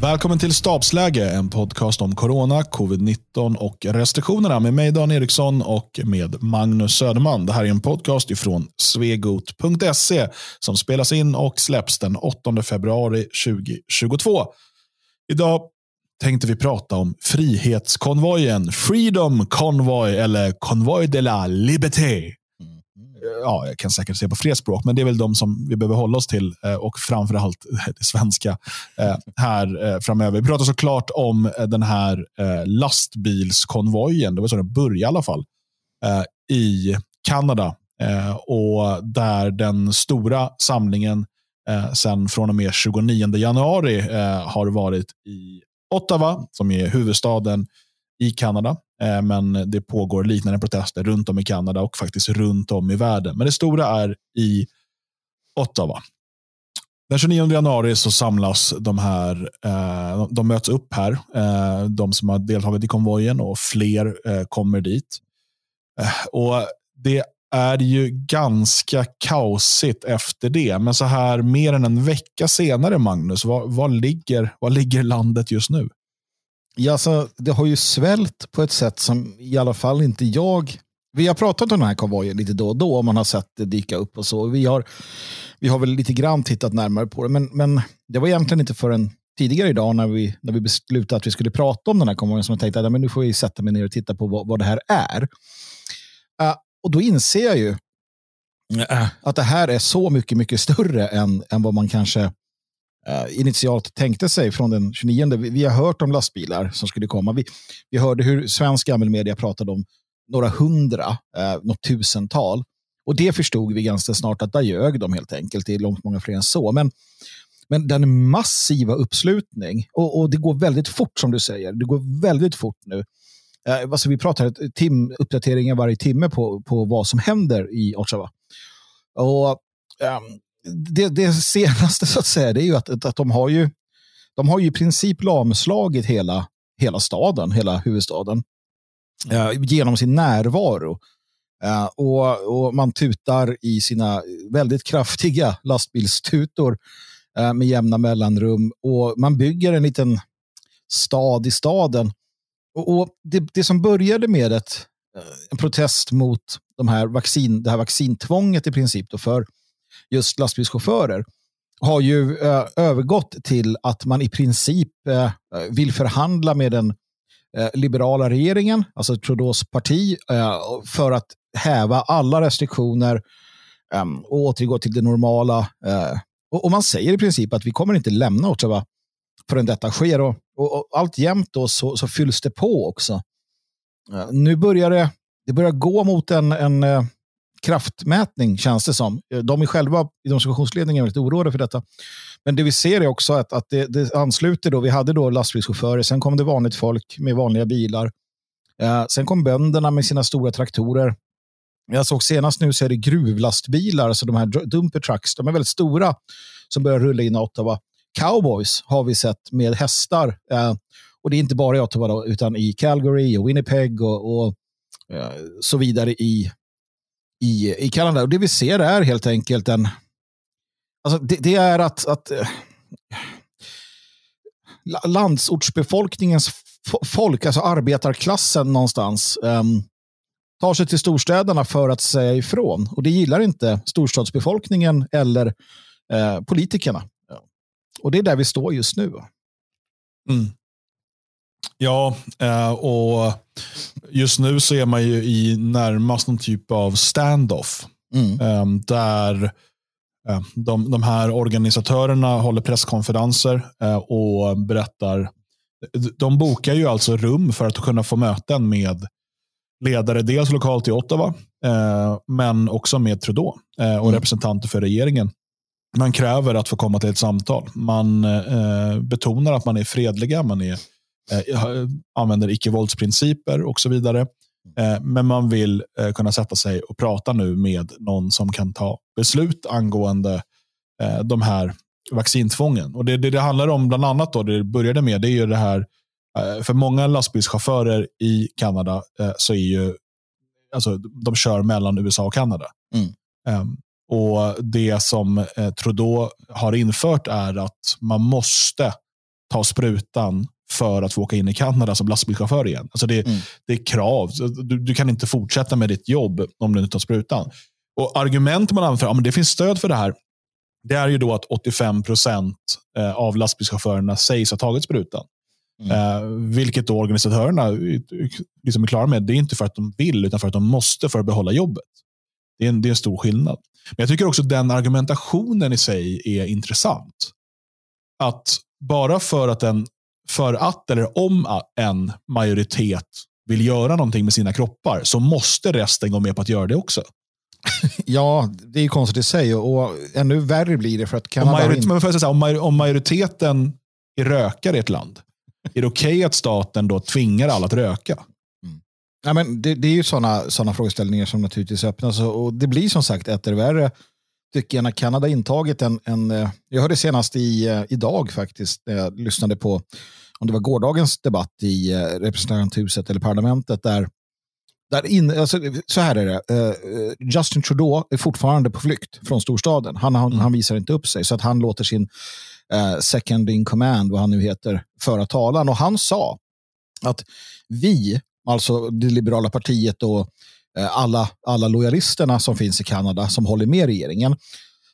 Välkommen till Stabsläge, en podcast om corona, covid-19 och restriktionerna med mig Dan Eriksson och med Magnus Söderman. Det här är en podcast ifrån svegot.se som spelas in och släpps den 8 februari 2022. Idag tänkte vi prata om Frihetskonvojen, Freedom Convoy eller Convoy de la Liberté ja, jag kan säkert se på fler språk, men det är väl de som vi behöver hålla oss till eh, och framförallt det svenska eh, här eh, framöver. Vi pratar såklart om den här lastbilskonvojen, det var så det började i alla fall, i Kanada. Och där den stora samlingen sen från och med 29 januari har varit i Ottawa, som är huvudstaden i Kanada. Eh, men det pågår liknande protester runt om i Kanada och faktiskt runt om i världen. Men det stora är i Ottawa. Den 29 januari så samlas de här, eh, de möts upp här, eh, de som har deltagit i konvojen och fler kommer dit. Och Det är ju ganska kaosigt efter det, men så här mer än en vecka senare, Magnus, var, var, ligger, var ligger landet just nu? Ja, alltså, det har ju svällt på ett sätt som i alla fall inte jag... Vi har pratat om den här konvojen lite då och då, man har sett det dyka upp och så. Vi har, vi har väl lite grann tittat närmare på det, men, men det var egentligen inte förrän tidigare idag när vi, när vi beslutade att vi skulle prata om den här konvojen som jag tänkte att nu får vi sätta mig ner och titta på vad, vad det här är. Uh, och då inser jag ju uh, att det här är så mycket, mycket större än, än vad man kanske Eh, initialt tänkte sig från den 29. Vi, vi, har hört om lastbilar som skulle komma. Vi, vi hörde hur svensk gammelmedia pratade om några hundra, eh, något tusental. Och det förstod vi ganska snart att där ljög de helt enkelt. Det är långt många fler än så. Men, men den massiva uppslutning, och, och det går väldigt fort som du säger, det går väldigt fort nu. Eh, alltså vi pratar tim, uppdateringar varje timme på, på vad som händer i Ottawa. Och, um, det, det, senaste så att säga, det är ju att, att de har ju de har ju i princip lamslagit hela, hela staden, hela huvudstaden, eh, genom sin närvaro. Eh, och, och, man tutar i sina väldigt kraftiga lastbilstutor eh, med jämna mellanrum och man bygger en liten stad i staden. Och, och det, det, som började med ett, eh, en protest mot de här vaccin, det här vaccintvånget i princip då för just lastbilschaufförer har ju eh, övergått till att man i princip eh, eh, vill förhandla med den eh, liberala regeringen, alltså Trudeaus parti, eh, för att häva alla restriktioner ehm, och återgå till det normala. Eh, och, och, man säger i princip att vi kommer inte lämna Ottawa förrän detta sker. Och, och, och allt jämt då så, så fylls det på också. Eh, nu börjar det, det börjar gå mot en, en eh, kraftmätning känns det som. Eh, de är själva i demonstrationsledningen väldigt oroade för detta. Men det vi ser är också att, att det, det ansluter då. Vi hade då lastbilschaufförer, sen kom det vanligt folk med vanliga bilar. Eh, sen kom bönderna med sina stora traktorer. Jag såg senast nu så är det gruvlastbilar, alltså de här dumper trucks. De är väldigt stora som börjar rulla in i Ottawa. Cowboys har vi sett med hästar. Eh, och det är inte bara i Ottawa då, utan i Calgary och Winnipeg och, och eh, så vidare i i, i Kanada. Och det vi ser är helt enkelt en... Alltså det, det är att, att eh, landsortsbefolkningens folk, alltså arbetarklassen någonstans, eh, tar sig till storstäderna för att säga ifrån. Och det gillar inte storstadsbefolkningen eller eh, politikerna. Och det är där vi står just nu. Mm. Ja, eh, och just nu så är man ju i närmast någon typ av standoff. Mm. Ehm, där eh, de, de här organisatörerna håller presskonferenser eh, och berättar. De bokar ju alltså rum för att kunna få möten med ledare, dels lokalt i Ottawa, men också med Trudeau och mm. representanter för regeringen. Man kräver att få komma till ett samtal. Man betonar att man är fredliga, man är använder icke-våldsprinciper och så vidare. Eh, men man vill eh, kunna sätta sig och prata nu med någon som kan ta beslut angående eh, de här vaccintvången. Och det, det, det handlar om, bland annat, då, det började med, det är ju det här, eh, för många lastbilschaufförer i Kanada eh, så är ju, alltså, de kör mellan USA och Kanada. Mm. Um, och Det som eh, Trudeau har infört är att man måste ta sprutan för att få åka in i Kanada som lastbilschaufför igen. Alltså det, mm. det är krav. Du, du, kan inte fortsätta med ditt jobb om du inte tar sprutan. Och Argument man anför, ja, men det finns stöd för det här, det är ju då att 85 procent eh, av lastbilschaufförerna sägs ha tagit sprutan. Mm. Eh, vilket då organisatörerna liksom är klara med. Det är inte för att de vill, utan för att de måste för att behålla jobbet. Det är en, det är en stor skillnad. Men Jag tycker också att den argumentationen i sig är intressant. Att bara för att, en, för att eller om en majoritet vill göra någonting med sina kroppar så måste resten gå med på att göra det också. Ja, det är konstigt i sig och ännu värre blir det för att Kanada... Om, majorit in... men för säga, om, majoriteten är rökare i ett land, är det okej okay att staten då tvingar alla att röka? Mm. Ja, men det, det är ju sådana såna frågeställningar som naturligtvis öppnas och det blir som sagt etter värre tycker jag när Kanada intagit en, en eh, jag hörde senast i, eh, idag faktiskt, när jag lyssnade på om det var gårdagens debatt i eh, representanthuset eller parlamentet där där in, alltså, så här är det. Justin Trudeau är fortfarande på flykt från storstaden. Han, han, mm. han visar inte upp sig. Så att han låter sin uh, second in command, vad han nu heter, föra talan. Och han sa att vi, alltså det liberala partiet och alla, alla lojalisterna som finns i Kanada som håller med regeringen,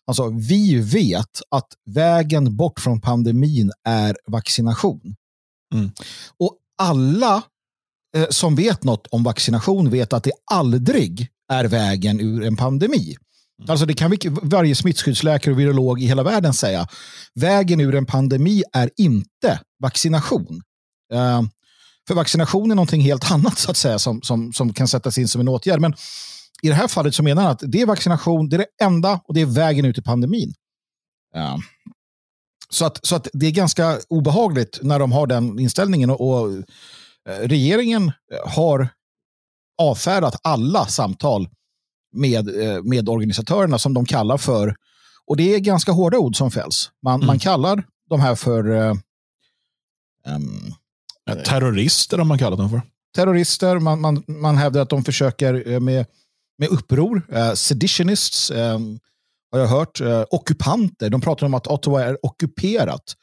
alltså vi vet att vägen bort från pandemin är vaccination. Mm. Och alla eh, som vet något om vaccination vet att det aldrig är vägen ur en pandemi. Mm. Alltså det kan varje smittskyddsläkare och virolog i hela världen säga. Vägen ur en pandemi är inte vaccination. Uh, för vaccination är någonting helt annat så att säga som, som, som kan sättas in som en åtgärd. Men i det här fallet så menar han att det är vaccination, det är det enda och det är vägen ut i pandemin. Uh, så att, så att det är ganska obehagligt när de har den inställningen. och, och Eh, regeringen har avfärdat alla samtal med, eh, med organisatörerna som de kallar för, och det är ganska hårda ord som fälls. Man, mm. man kallar de här för um, terrorister, har man kallat dem för. Terrorister, man, man, man hävdar att de försöker med, med uppror, uh, seditionists, um, har jag hört, uh, ockupanter. De pratar om att Ottawa är ockuperat.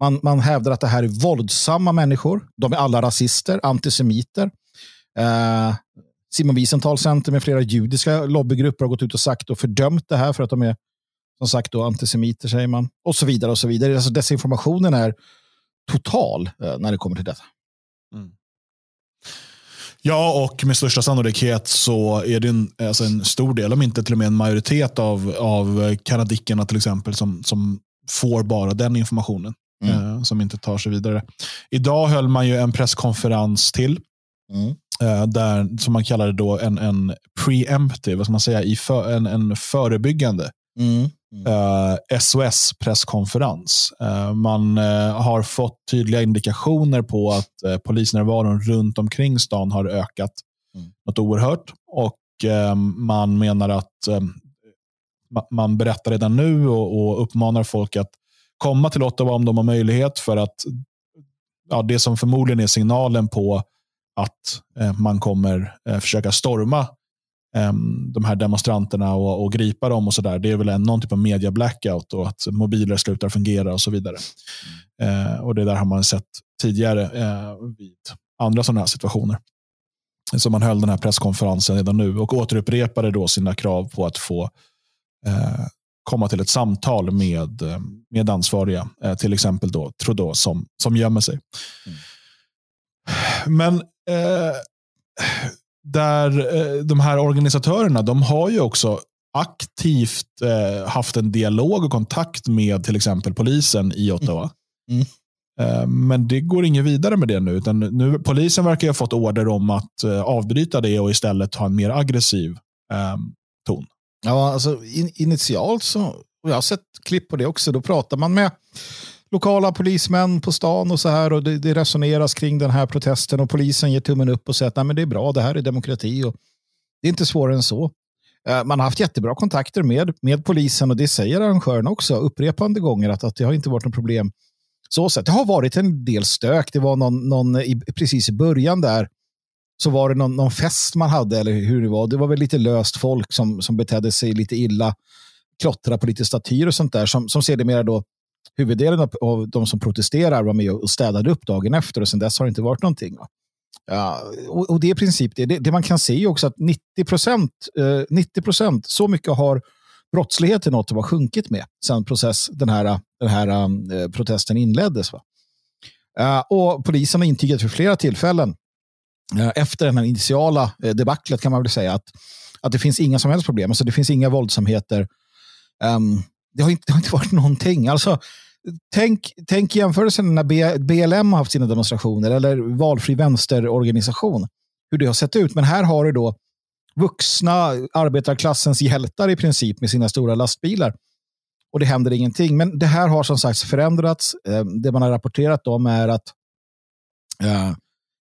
Man, man hävdar att det här är våldsamma människor. De är alla rasister, antisemiter. Eh, Simon Wiesenthal Center med flera judiska lobbygrupper har gått ut och sagt och fördömt det här för att de är som sagt då antisemiter säger man. Och så vidare och så vidare. Alltså desinformationen är total eh, när det kommer till detta. Mm. Ja, och med största sannolikhet så är det en, alltså en stor del, om inte till och med en majoritet av, av kanadickerna till exempel som, som får bara den informationen mm. eh, som inte tar sig vidare. Idag höll man ju en presskonferens till. Mm. Eh, där, som man kallar det då en, en preemptive, vad ska man säga, i för, en, en förebyggande mm. eh, SOS-presskonferens. Eh, man eh, har fått tydliga indikationer på att eh, polisnärvaron runt omkring stan har ökat mm. något oerhört. Och eh, man menar att eh, man berättar redan nu och, och uppmanar folk att komma till Ottawa om de har möjlighet för att ja, det som förmodligen är signalen på att man kommer försöka storma eh, de här demonstranterna och, och gripa dem och så där. Det är väl en, någon typ av media blackout och att mobiler slutar fungera och så vidare. Mm. och Det där har man sett tidigare eh, vid andra sådana här situationer. Så man höll den här presskonferensen redan nu och återupprepade då sina krav på att få eh, komma till ett samtal med, med ansvariga, eh, till exempel då Trudeau som, som gömmer sig. Mm. Men eh, där eh, de här organisatörerna, de har ju också aktivt eh, haft en dialog och kontakt med till exempel polisen i Ottawa. Mm. Mm. Men det går inget vidare med det nu. Utan nu polisen verkar ha fått order om att avbryta det och istället ha en mer aggressiv eh, ton. Ja, alltså in, initialt så, och jag har sett klipp på det också, då pratar man med lokala polismän på stan och så här och det, det resoneras kring den här protesten och polisen ger tummen upp och säger att Nej, men det är bra, det här är demokrati och det är inte svårare än så. Eh, man har haft jättebra kontakter med, med polisen och det säger arrangören också upprepande gånger att, att det har inte varit något problem. Så sätt. Det har varit en del stök. Det var någon, någon i, precis i början där så var det någon, någon, fest man hade eller hur det var. Det var väl lite löst folk som, som betedde sig lite illa, klottra på lite statyer och sånt där som, som sedermera då huvuddelen av, av de som protesterar var med och städade upp dagen efter och sen dess har det inte varit någonting. Va? Ja, och, och, det är i princip det. det. det. man kan se är också att 90 procent, eh, 90 procent, så mycket har brottsligheten något har sjunkit med sen process, den här, den här um, eh, protesten inleddes. Va? Uh, och polisen har intygat vid flera tillfällen uh, efter den här initiala uh, debaclet kan man väl säga att, att det finns inga som helst problem. Alltså det finns inga våldsamheter. Um, det, har inte, det har inte varit någonting. Alltså, tänk, tänk jämförelsen när BLM har haft sina demonstrationer eller valfri vänsterorganisation. Hur det har sett ut. Men här har du då vuxna arbetarklassens hjältar i princip med sina stora lastbilar och det händer ingenting. Men det här har som sagt förändrats. Eh, det man har rapporterat om är att eh,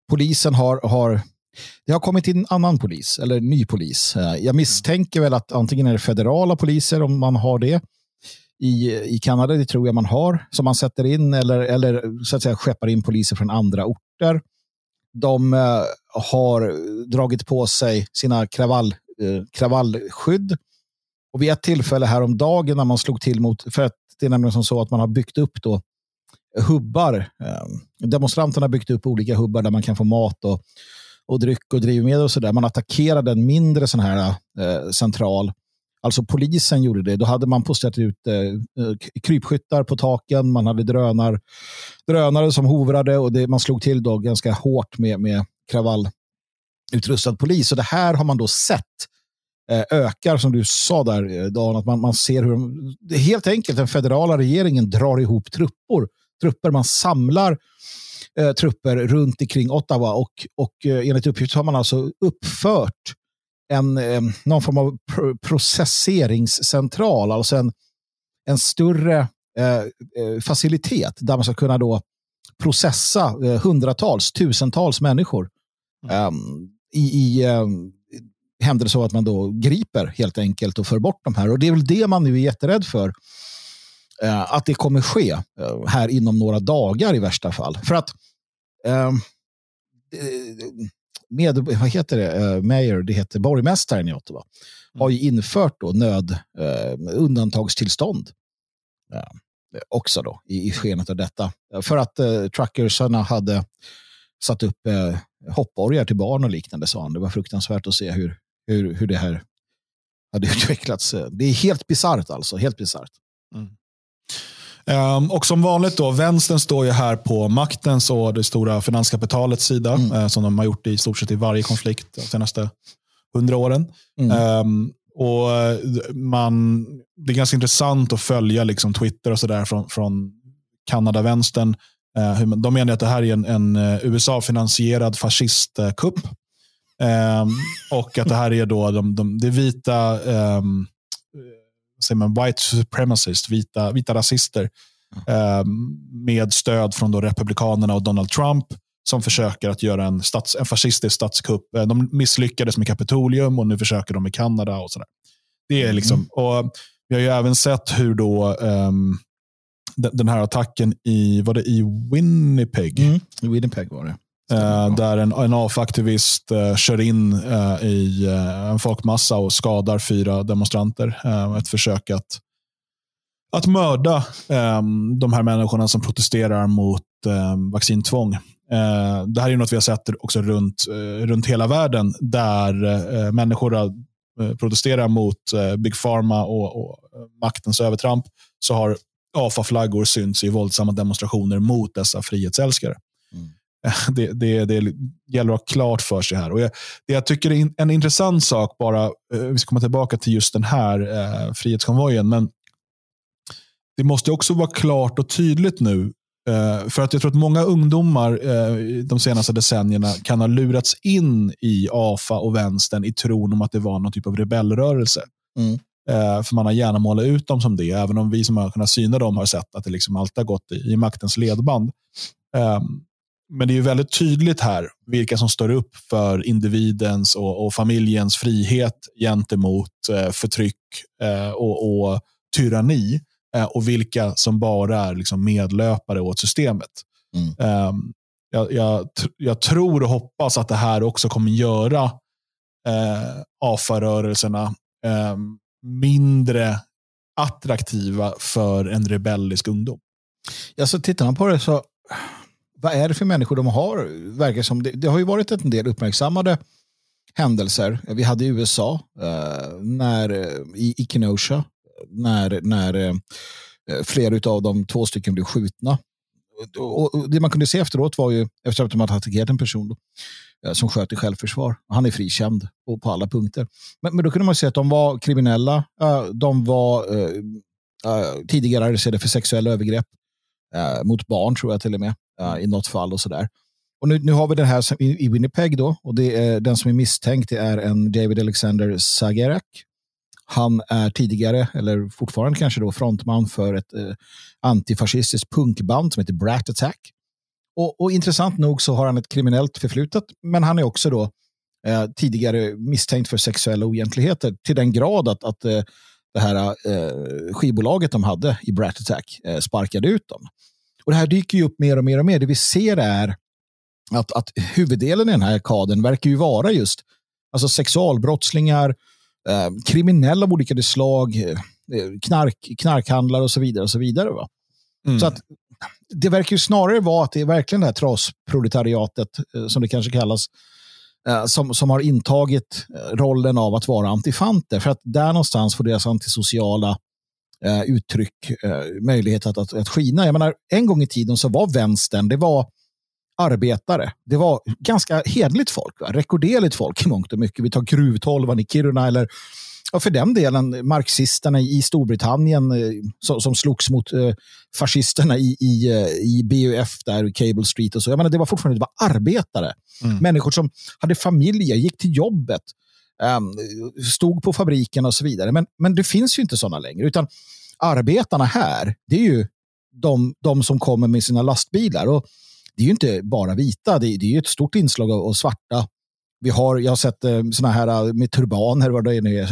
polisen har, har det har kommit in en annan polis, eller ny polis. Eh. Jag misstänker väl att antingen är det federala poliser om man har det i, i Kanada, det tror jag man har, som man sätter in eller, eller så att säga skeppar in poliser från andra orter. De eh, har dragit på sig sina kravall, eh, kravallskydd och vid ett tillfälle häromdagen när man slog till mot, för att det är nämligen som så att man har byggt upp då hubbar. Eh, demonstranterna har byggt upp olika hubbar där man kan få mat och, och dryck och drivmedel och sådär. Man attackerade en mindre sån här eh, central. Alltså polisen gjorde det. Då hade man postat ut eh, eh krypskyttar på taken, man hade drönar, drönare som hovrade och det, man slog till då ganska hårt med, med kravallutrustad polis. Så det här har man då sett Eh, ökar, som du sa där, eh, Dan, att man, man ser hur de, helt enkelt den federala regeringen drar ihop trupper. trupper man samlar eh, trupper runt omkring Ottawa och, och eh, enligt uppgift har man alltså uppfört en, eh, någon form av pr processeringscentral, alltså en, en större eh, facilitet där man ska kunna då processa hundratals, tusentals människor um, i, i händer det så att man då griper helt enkelt och för bort de här. Och det är väl det man nu är jätterädd för. Eh, att det kommer ske eh, här inom några dagar i värsta fall. För att eh, med, vad heter det, uh, mayor, det heter borgmästaren i Ottawa, mm. har ju infört då nöd, uh, undantagstillstånd. Uh, också då i, i skenet av detta. För att uh, truckersarna hade satt upp uh, hoppborgar till barn och liknande, sa han. Det var fruktansvärt att se hur, hur, hur det här hade utvecklats. Det är helt bisarrt alltså. Helt bisarrt. Mm. Um, och som vanligt då, vänstern står ju här på maktens och det stora finanskapitalets sida, mm. uh, som de har gjort i stort sett i varje konflikt de senaste hundra åren. Mm. Um, och man, Det är ganska intressant att följa liksom Twitter och sådär från, från Kanada-vänstern. Uh, de menar att det här är en, en eh, USA-finansierad fascistkupp. Um, och att det här är då de, de, det vita, um, säger man, white supremacists, vita, vita rasister um, med stöd från då Republikanerna och Donald Trump som försöker att göra en, stats, en fascistisk statskupp. Eh, de misslyckades med Kapitolium och nu försöker de i Kanada. och sådär. Det är liksom, mm. och Vi har ju även sett hur då um, den här attacken i, var det i Winnipeg? Mm, I Winnipeg var det. Uh, där en, en AF-aktivist uh, kör in uh, i en folkmassa och skadar fyra demonstranter. ett försök att, att mörda um, de här människorna som protesterar mot um, vaccintvång. det här är något vi har sett också runt, runt hela världen där människor protesterar mot Big Pharma och, och maktens övertramp. Så har AFA-flaggor synts i våldsamma demonstrationer mot dessa frihetsälskare. Mm. Det, det, det gäller att ha klart för sig här. Och jag, det jag tycker är en intressant sak, bara, eh, vi ska komma tillbaka till just den här eh, frihetskonvojen, men det måste också vara klart och tydligt nu. Eh, för att jag tror att många ungdomar eh, de senaste decennierna kan ha lurats in i AFA och vänstern i tron om att det var någon typ av rebellrörelse. Mm. Eh, för man har gärna målat ut dem som det, även om vi som har kunnat syna dem har sett att det liksom alltid har gått i, i maktens ledband. Um, men det är väldigt tydligt här vilka som står upp för individens och, och familjens frihet gentemot eh, förtryck eh, och, och, tyranni eh, och vilka som bara är liksom medlöpare åt systemet. Mm. Um, jag, jag, jag, tror och hoppas att det här också kommer göra eh, AFA-rörelserna eh, mindre attraktiva för en rebellisk ungdom. Ja, tittar man på det så, vad är det för människor de har? Verkar som, det, det har ju varit en del uppmärksammade händelser. Vi hade i USA, eh, när, eh, i, i Kenosha, när, när eh, flera av de två stycken blev skjutna. Och, och, det man kunde se efteråt var ju, efter att de hade attackerat en person då, eh, som sköt i självförsvar. Han är frikänd på, på alla punkter. Men, men, då kunde man se att de var kriminella. Eh, de var eh, tidigare arresterade för sexuella övergrepp mot barn, tror jag till och med, i något fall. och sådär. Och nu, nu har vi den här i, i Winnipeg då, och det är, den som är misstänkt det är en David Alexander Zagerak. Han är tidigare, eller fortfarande kanske då, frontman för ett eh, antifascistiskt punkband som heter Brat Attack. Och, och, intressant nog så har han ett kriminellt förflutet, men han är också då eh, tidigare misstänkt för sexuella oegentligheter till den grad att, att eh, det här eh, skivbolaget de hade i Brat Attack eh, sparkade ut dem. Och det här dyker ju upp mer och mer och mer. Det vi ser är att, att huvuddelen i den här kaden verkar ju vara just alltså sexualbrottslingar, eh, kriminella av olika slag, eh, knark, knarkhandlare och så vidare. och Så vidare va? Mm. Så att det verkar ju snarare vara att det är verkligen det här trasproletariatet, eh, som det kanske kallas, Eh, som, som har intagit eh, rollen av att vara antifanter. För att där någonstans får deras antisociala eh, uttryck eh, möjlighet att, att, att skina. Jag menar, en gång i tiden så var vänstern, det var arbetare. Det var ganska hedligt folk, va? rekorderligt folk i mångt och mycket. Vi tar gruvtolvan i Kiruna eller och för den delen marxisterna i Storbritannien eh, som, som slogs mot eh, fascisterna i, i, eh, i BUF där, Cable Street och så. Jag menar, det var fortfarande det var arbetare. Mm. Människor som hade familjer, gick till jobbet, um, stod på fabriken och så vidare. Men, men det finns ju inte sådana längre. Utan arbetarna här, det är ju de, de som kommer med sina lastbilar. Och det är ju inte bara vita, det är, det är ett stort inslag av, av svarta. Vi har, jag har sett eh, såna här eh, med turbaner, vad det är nu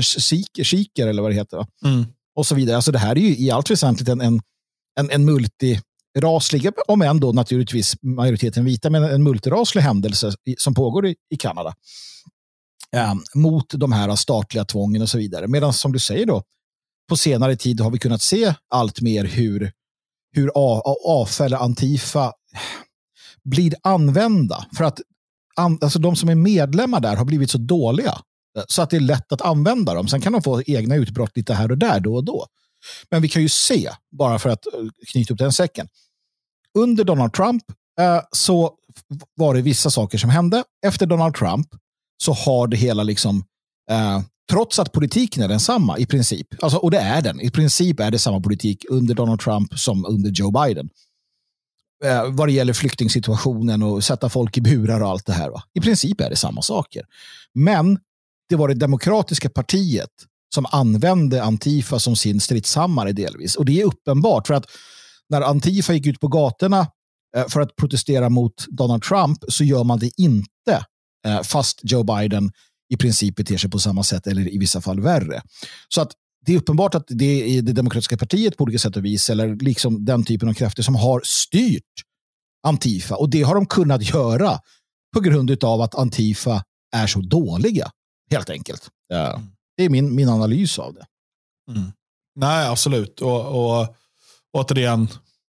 shiker eller vad det heter. Mm. Och så vidare. Alltså det här är ju i allt väsentligt en, en, en, en multiraslig, om än då naturligtvis majoriteten vita, men en multiraslig händelse som pågår i, i Kanada. Um, mot de här statliga tvången och så vidare. Medan som du säger då, på senare tid har vi kunnat se allt mer hur, hur AFA eller Antifa blir använda. För att alltså de som är medlemmar där har blivit så dåliga eh, så att det är lätt att använda dem. Sen kan de få egna utbrott lite här och där då och då. Men vi kan ju se, bara för att eh, knyta upp den säcken. Under Donald Trump eh, så var det vissa saker som hände. Efter Donald Trump så har det hela liksom, eh, trots att politiken är densamma i princip, alltså, och det är den, i princip är det samma politik under Donald Trump som under Joe Biden eh, vad det gäller flyktingsituationen och sätta folk i burar och allt det här. Va? I princip är det samma saker. Men det var det demokratiska partiet som använde Antifa som sin stridshammare delvis. Och det är uppenbart för att när Antifa gick ut på gatorna eh, för att protestera mot Donald Trump så gör man det inte eh, fast Joe Biden i princip beter sig på samma sätt eller i vissa fall värre. Så att det är uppenbart att det är det demokratiska partiet på olika sätt och vis, eller liksom den typen av krafter som har styrt Antifa. Och det har de kunnat göra på grund av att Antifa är så dåliga, helt enkelt. Ja. Det är min, min analys av det. Mm. Nej, absolut. Och, och återigen,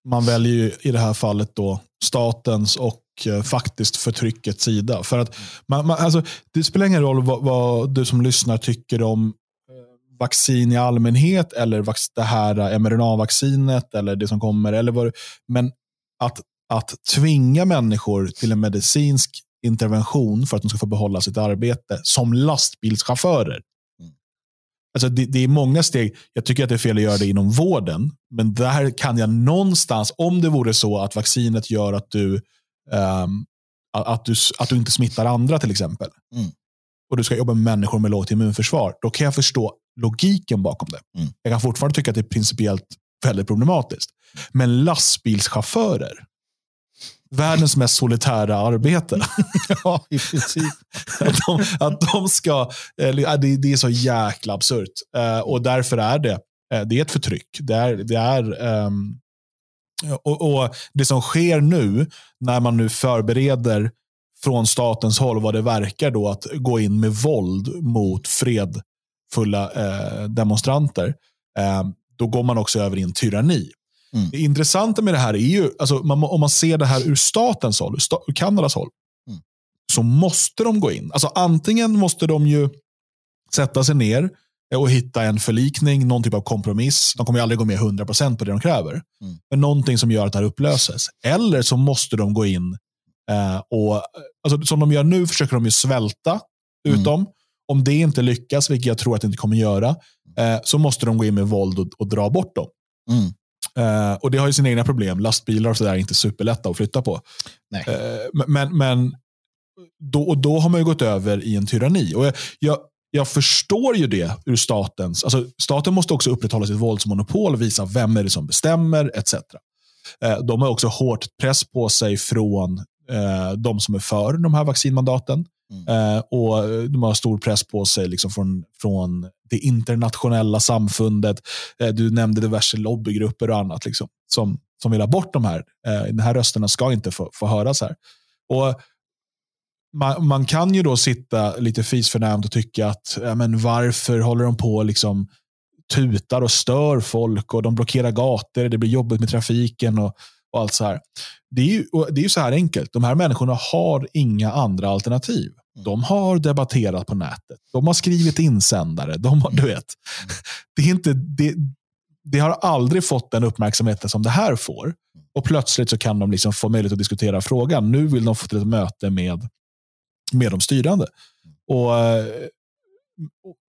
man väljer ju i det här fallet då statens och eh, faktiskt förtryckets sida. För att man, man, alltså, det spelar ingen roll vad, vad, du som lyssnar tycker om vaccin i allmänhet eller det här mRNA-vaccinet eller det som kommer. Eller vad, men att, att tvinga människor till en medicinsk intervention för att de ska få behålla sitt arbete som lastbilschaufförer. Mm. Alltså det, det, är många steg. Jag tycker att det är fel att göra det inom vården. Men där kan jag någonstans, om det vore så att vaccinet gör att du, um, att du, att du inte smittar andra till exempel. Mm. Och du ska jobba med människor med lågt immunförsvar. Då kan jag förstå logiken bakom det. Mm. Jag kan fortfarande tycka att det är principiellt väldigt problematiskt. Men lastbilschaufförer, världens mest solitära arbete. ja, i princip. att, de, att de ska, det, det är så jäkla absurt. Uh, och därför är det, uh, det är ett förtryck. Det är, det är um, och, och, Det som sker nu, när man nu förbereder från statens håll vad det verkar då att gå in med våld mot fred fulla eh, demonstranter, eh, då går man också över i en tyranni. Mm. Det intressanta med det här är ju, alltså, man, om man ser det här ur statens håll, ur, sta, ur Kanadas håll, mm. så måste de gå in. Alltså antingen måste de ju sätta sig ner och hitta en förlikning, någon typ av kompromiss. De kommer aldrig gå med 100% på det de kräver. Mm. Men någonting som gör att det här upplöses. Eller så måste de gå in eh, och, alltså, som de gör nu försöker de ju svälta ut dem. Om det inte lyckas, vilket jag tror att det inte kommer göra, eh, så måste de gå in med våld och, och dra bort dem. Mm. Uh, och Det har ju sina egna problem. Lastbilar och sådär är inte superlätta att flytta på. Uh, men men då, och då har man ju gått över i en tyranni. Och jag, jag, jag förstår ju det ur statens... Alltså, staten måste också upprätthålla sitt våldsmonopol visa vem är det som bestämmer etc. Uh, de har också hårt press på sig från de som är för de här vaccinmandaten. Mm. Eh, och de har stor press på sig liksom från, från det internationella samfundet. Eh, du nämnde diverse lobbygrupper och annat liksom, som, som vill ha bort de här. Eh, de här rösterna ska inte få, få höras här. Och man, man, kan ju då sitta lite fisförnämt och tycka att ja, men varför håller de på liksom tutar och stör folk och de blockerar gator. Det blir jobbigt med trafiken. och och allt så här. Det är, ju, det är ju så här enkelt. De här människorna har inga andra alternativ. Mm. De har debatterat på nätet. De har skrivit insändare. De har, du vet, det, är inte, det, det har aldrig fått den uppmärksamheten som det här får. Och Plötsligt så kan de liksom få möjlighet att diskutera frågan. Nu vill de få till ett möte med, med de styrande. Och,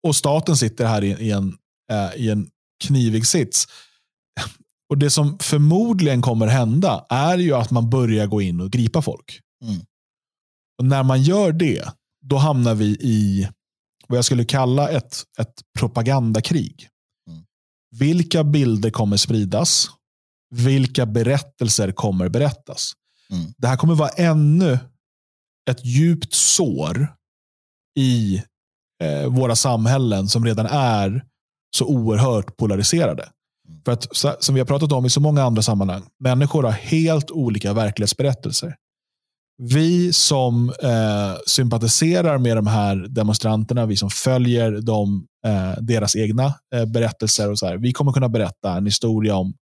och staten sitter här i, i en, äh, i en knivig sits. Och Det som förmodligen kommer hända är ju att man börjar gå in och gripa folk. Mm. Och När man gör det, då hamnar vi i vad jag skulle kalla ett, ett propagandakrig. Mm. Vilka bilder kommer spridas? Vilka berättelser kommer berättas? Mm. Det här kommer vara ännu ett djupt sår i eh, våra samhällen som redan är så oerhört polariserade. För att, som vi har pratat om i så många andra sammanhang, människor har helt olika verklighetsberättelser. Vi som eh, sympatiserar med de här demonstranterna, vi som följer dem, eh, deras egna eh, berättelser, och så här, vi kommer kunna berätta en historia om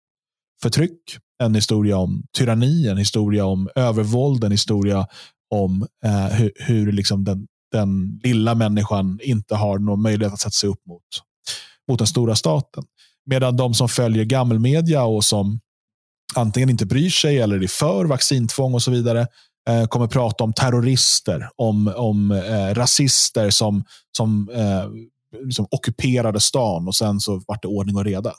förtryck, en historia om tyranni, en historia om övervåld, en historia om eh, hur, hur liksom den, den lilla människan inte har någon möjlighet att sätta sig upp mot, mot den stora staten. Medan de som följer gammelmedia och som antingen inte bryr sig eller är för vaccintvång och så vidare eh, kommer prata om terrorister, om, om eh, rasister som, som eh, liksom ockuperade stan och sen så vart det ordning och reda.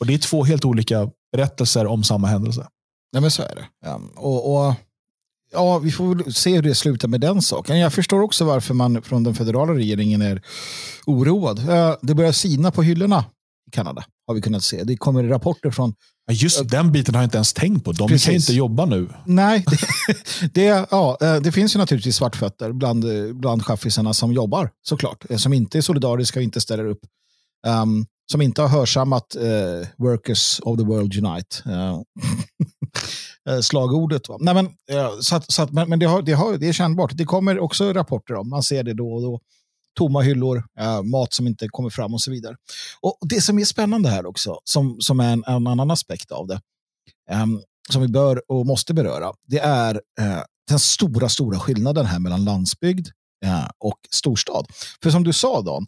Och Det är två helt olika berättelser om samma händelse. Ja, men så är det. Um, och, och, ja, vi får väl se hur det slutar med den saken. Jag förstår också varför man från den federala regeringen är oroad. Det börjar sina på hyllorna i Kanada, har vi kunnat se. Det kommer rapporter från... Just den biten har jag inte ens tänkt på. De Precis. kan inte jobba nu. Nej, det, det, ja, eh, det finns ju naturligtvis svartfötter bland, bland chaffisarna som jobbar, såklart. Eh, som inte är solidariska och inte ställer upp. Um, som inte har hörsammat uh, Workers of the World Unite. Uh, Eh, slagordet. Va? Nej, men, eh, så att, så att, men, men det, har, det, har, det är kännbart. Det kommer också rapporter om, man ser det då och då tomma hyllor, eh, mat som inte kommer fram och så vidare. Och Det som är spännande här också, som, som är en, en annan aspekt av det, ehm, som vi bör och måste beröra, det är eh, den stora, stora skillnaden här mellan landsbygd och storstad. För som du sa, Dan,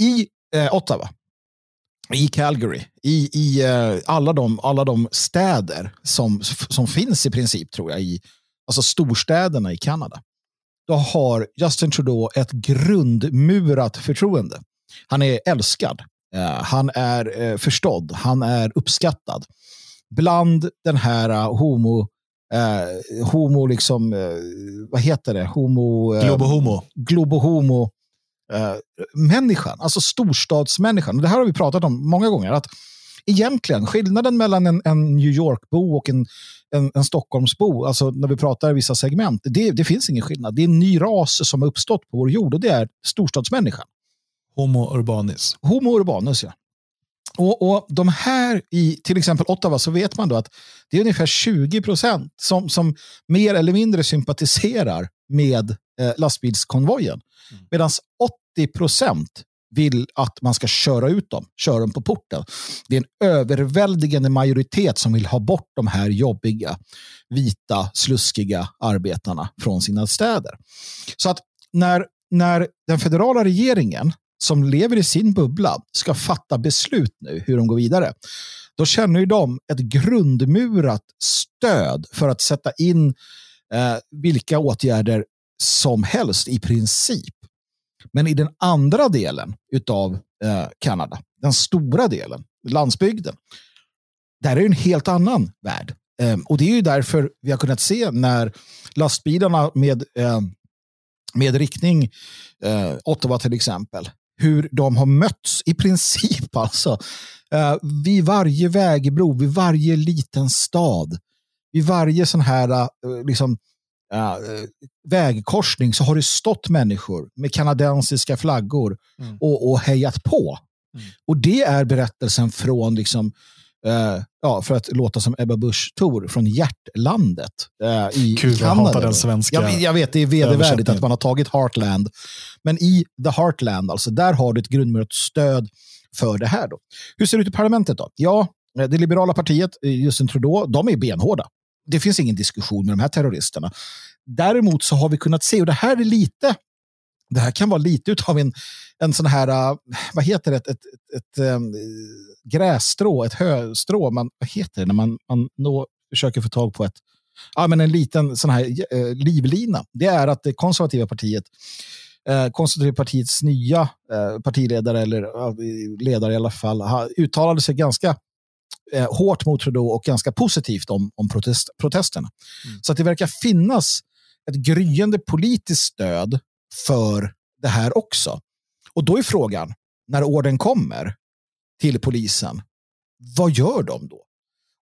i Ottawa, i Calgary, i, i alla, de, alla de städer som, som finns i princip, tror jag, i alltså storstäderna i Kanada då har Justin Trudeau ett grundmurat förtroende. Han är älskad. Eh, han är eh, förstådd. Han är uppskattad. Bland den här uh, homo homo liksom, vad heter det? Homo... Globohomo. Globohomo människan, alltså storstadsmänniskan. det här har vi pratat om många gånger. Att egentligen, skillnaden mellan en, en New York-bo och en, en, en Stockholmsbo, alltså när vi pratar vissa segment, det, det finns ingen skillnad. Det är en ny ras som har uppstått på vår jord och det är storstadsmänniskan. Homo urbanis. Homo urbanis, ja. Och, och de här i till exempel Ottawa så vet man då att det är ungefär 20 procent som, som mer eller mindre sympatiserar med eh, lastbilskonvojen. Mm. Medan 80 procent vill att man ska köra ut dem, köra dem på porten. Det är en överväldigande majoritet som vill ha bort de här jobbiga, vita, sluskiga arbetarna från sina städer. Så att när, när den federala regeringen som lever i sin bubbla ska fatta beslut nu hur de går vidare, då känner ju de ett grundmurat stöd för att sätta in eh, vilka åtgärder som helst i princip. Men i den andra delen av eh, Kanada, den stora delen, landsbygden, där är det en helt annan värld. Eh, och det är ju därför vi har kunnat se när lastbilarna med, eh, med riktning eh, Ottawa till exempel, hur de har mötts i princip alltså eh, vid varje vägbro, vid varje liten stad, vid varje sån här eh, liksom, uh, vägkorsning så har det stått människor med kanadensiska flaggor mm. och, och hejat på. Mm. Och det är berättelsen från, liksom, uh, ja, för att låta som Ebba Busch Thor, från hjärtlandet uh, i Gud, Kanada. Jag hatar den svenska jag, jag vet, det är vedervärdigt att man har tagit Heartland. Men i The Heartland, alltså, där har du ett grundmurat stöd för det här. Då. Hur ser det ut i parlamentet då? Ja, det liberala partiet, Justin Trudeau, de är benhårda det finns ingen diskussion med de här terroristerna. Däremot så har vi kunnat se, och det här är lite, det här kan vara lite av en, en sån här, äh, vad heter det, ett, ett, ett, ett ähm, grässtrå, ett höstrå, man, vad heter det när man, man nå, försöker få tag på ett, ja men en liten sån här äh, livlina. Det är att det konservativa partiet eh, konservativa partiets nya eh, partiledare, eller ledare i alla fall, uttalade sig ganska eh, hårt mot Trudeau och ganska positivt om, om protest, protesterna. Mm. Så att det verkar finnas ett gryende politiskt stöd för det här också. Och då är frågan, när orden kommer till polisen, vad gör de då?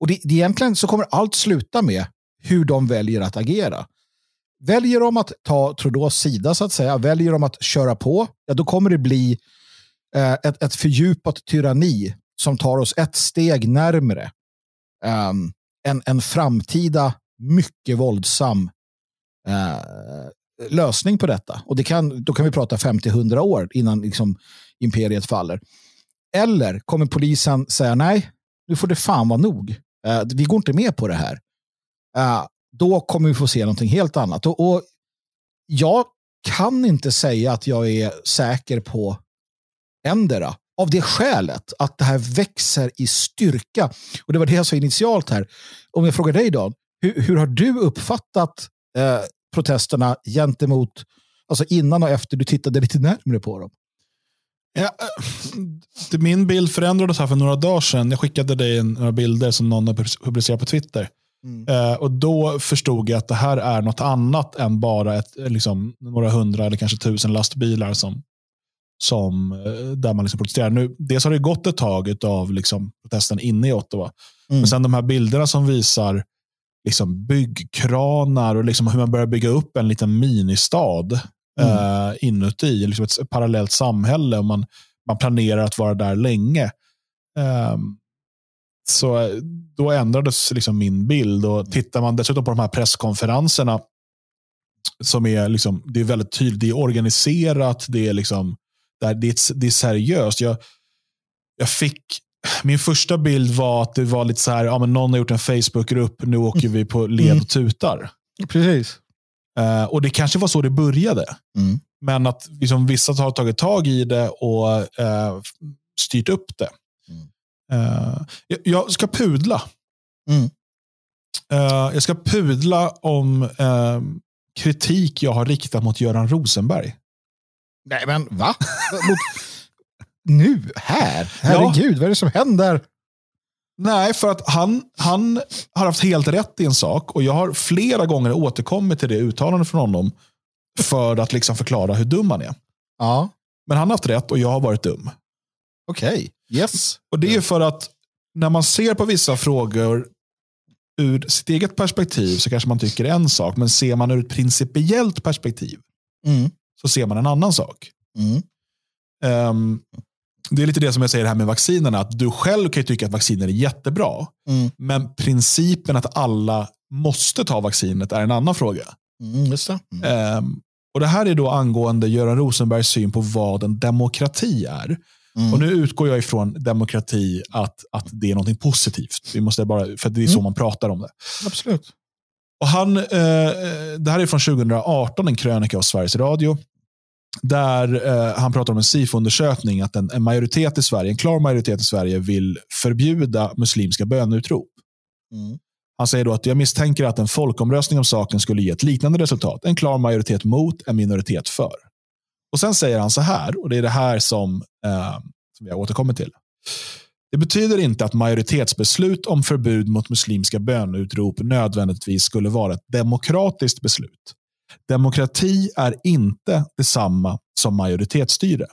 Och det, det egentligen så kommer allt sluta med hur de väljer att agera. Väljer de att ta Trudeaus sida, så att säga, väljer de att köra på, ja, då kommer det bli eh, ett, ett fördjupat tyranni som tar oss ett steg närmre um, en, en framtida mycket våldsam uh, lösning på detta. Och det kan, då kan vi prata 50-100 år innan liksom, imperiet faller. Eller kommer polisen säga nej, nu får det fan vara nog. Uh, vi går inte med på det här. Uh, då kommer vi få se någonting helt annat. Och, och jag kan inte säga att jag är säker på ändera av det skälet att det här växer i styrka. Och Det var det jag sa initialt här. Om jag frågar dig Dan, hur, hur har du uppfattat eh, protesterna gentemot, alltså innan och efter du tittade lite närmare på dem? Ja, eh, min bild förändrades här för några dagar sedan. Jag skickade dig några bilder som någon har publicerat på Twitter. Mm. Eh, och Då förstod jag att det här är något annat än bara ett, liksom, några hundra eller kanske tusen lastbilar som som, eh, där man liksom protesterar. Nu, dels har det gått ett tag av liksom protesten inne i Ottawa. Mm. Men sen de här bilderna som visar liksom byggkranar och liksom hur man börjar bygga upp en liten ministad mm. eh, inuti. Liksom ett parallellt samhälle. Och man, man planerar att vara där länge. Eh, så då ändrades liksom min bild. Och Tittar man dessutom på de här presskonferenserna som är, liksom, det är väldigt tydligt, det är organiserat, det är liksom där det, är, det är seriöst. Jag, jag fick, min första bild var att det var lite så här, ja, men någon har gjort en Facebookgrupp, nu åker vi på led mm. och tutar. Precis. Uh, och det kanske var så det började. Mm. Men att liksom, vissa har tagit tag i det och uh, styrt upp det. Mm. Uh, jag, jag, ska pudla. Mm. jag ska pudla om kritik jag har riktat mot Göran Rosenberg. Nej, men va? nu? Här? Herregud, ja. vad är det som händer? Nej, för att han, han har haft helt rätt i en sak och jag har flera gånger återkommit till det uttalandet från honom för att liksom förklara hur dum han är. Ja. Men han har haft rätt och jag har varit dum. Okej, okay. yes. Och Det är för att när man ser på vissa frågor ur sitt eget perspektiv så kanske man tycker en sak, men ser man ur ett principiellt perspektiv mm så ser man en annan sak. Mm. Um, det är lite det som jag säger här med vaccinerna. Att du själv kan tycka att vacciner är jättebra. Mm. Men principen att alla måste ta vaccinet är en annan fråga. Mm, um, Och Det här är då angående Göran Rosenbergs syn på vad en demokrati är. Mm. Och Nu utgår jag ifrån demokrati, att, att det är något positivt. Vi måste bara, för det är så mm. man pratar om det. Absolut. Och han, eh, det här är från 2018, en krönika av Sveriges Radio. Där eh, han pratar om en SIFO-undersökning att en, en, majoritet i Sverige, en klar majoritet i Sverige vill förbjuda muslimska bönutrop. Mm. Han säger då att jag misstänker att en folkomröstning om saken skulle ge ett liknande resultat. En klar majoritet mot, en minoritet för. Och Sen säger han så här, och det är det här som, eh, som jag återkommer till. Det betyder inte att majoritetsbeslut om förbud mot muslimska bönutrop nödvändigtvis skulle vara ett demokratiskt beslut. Demokrati är inte detsamma som majoritetsstyre.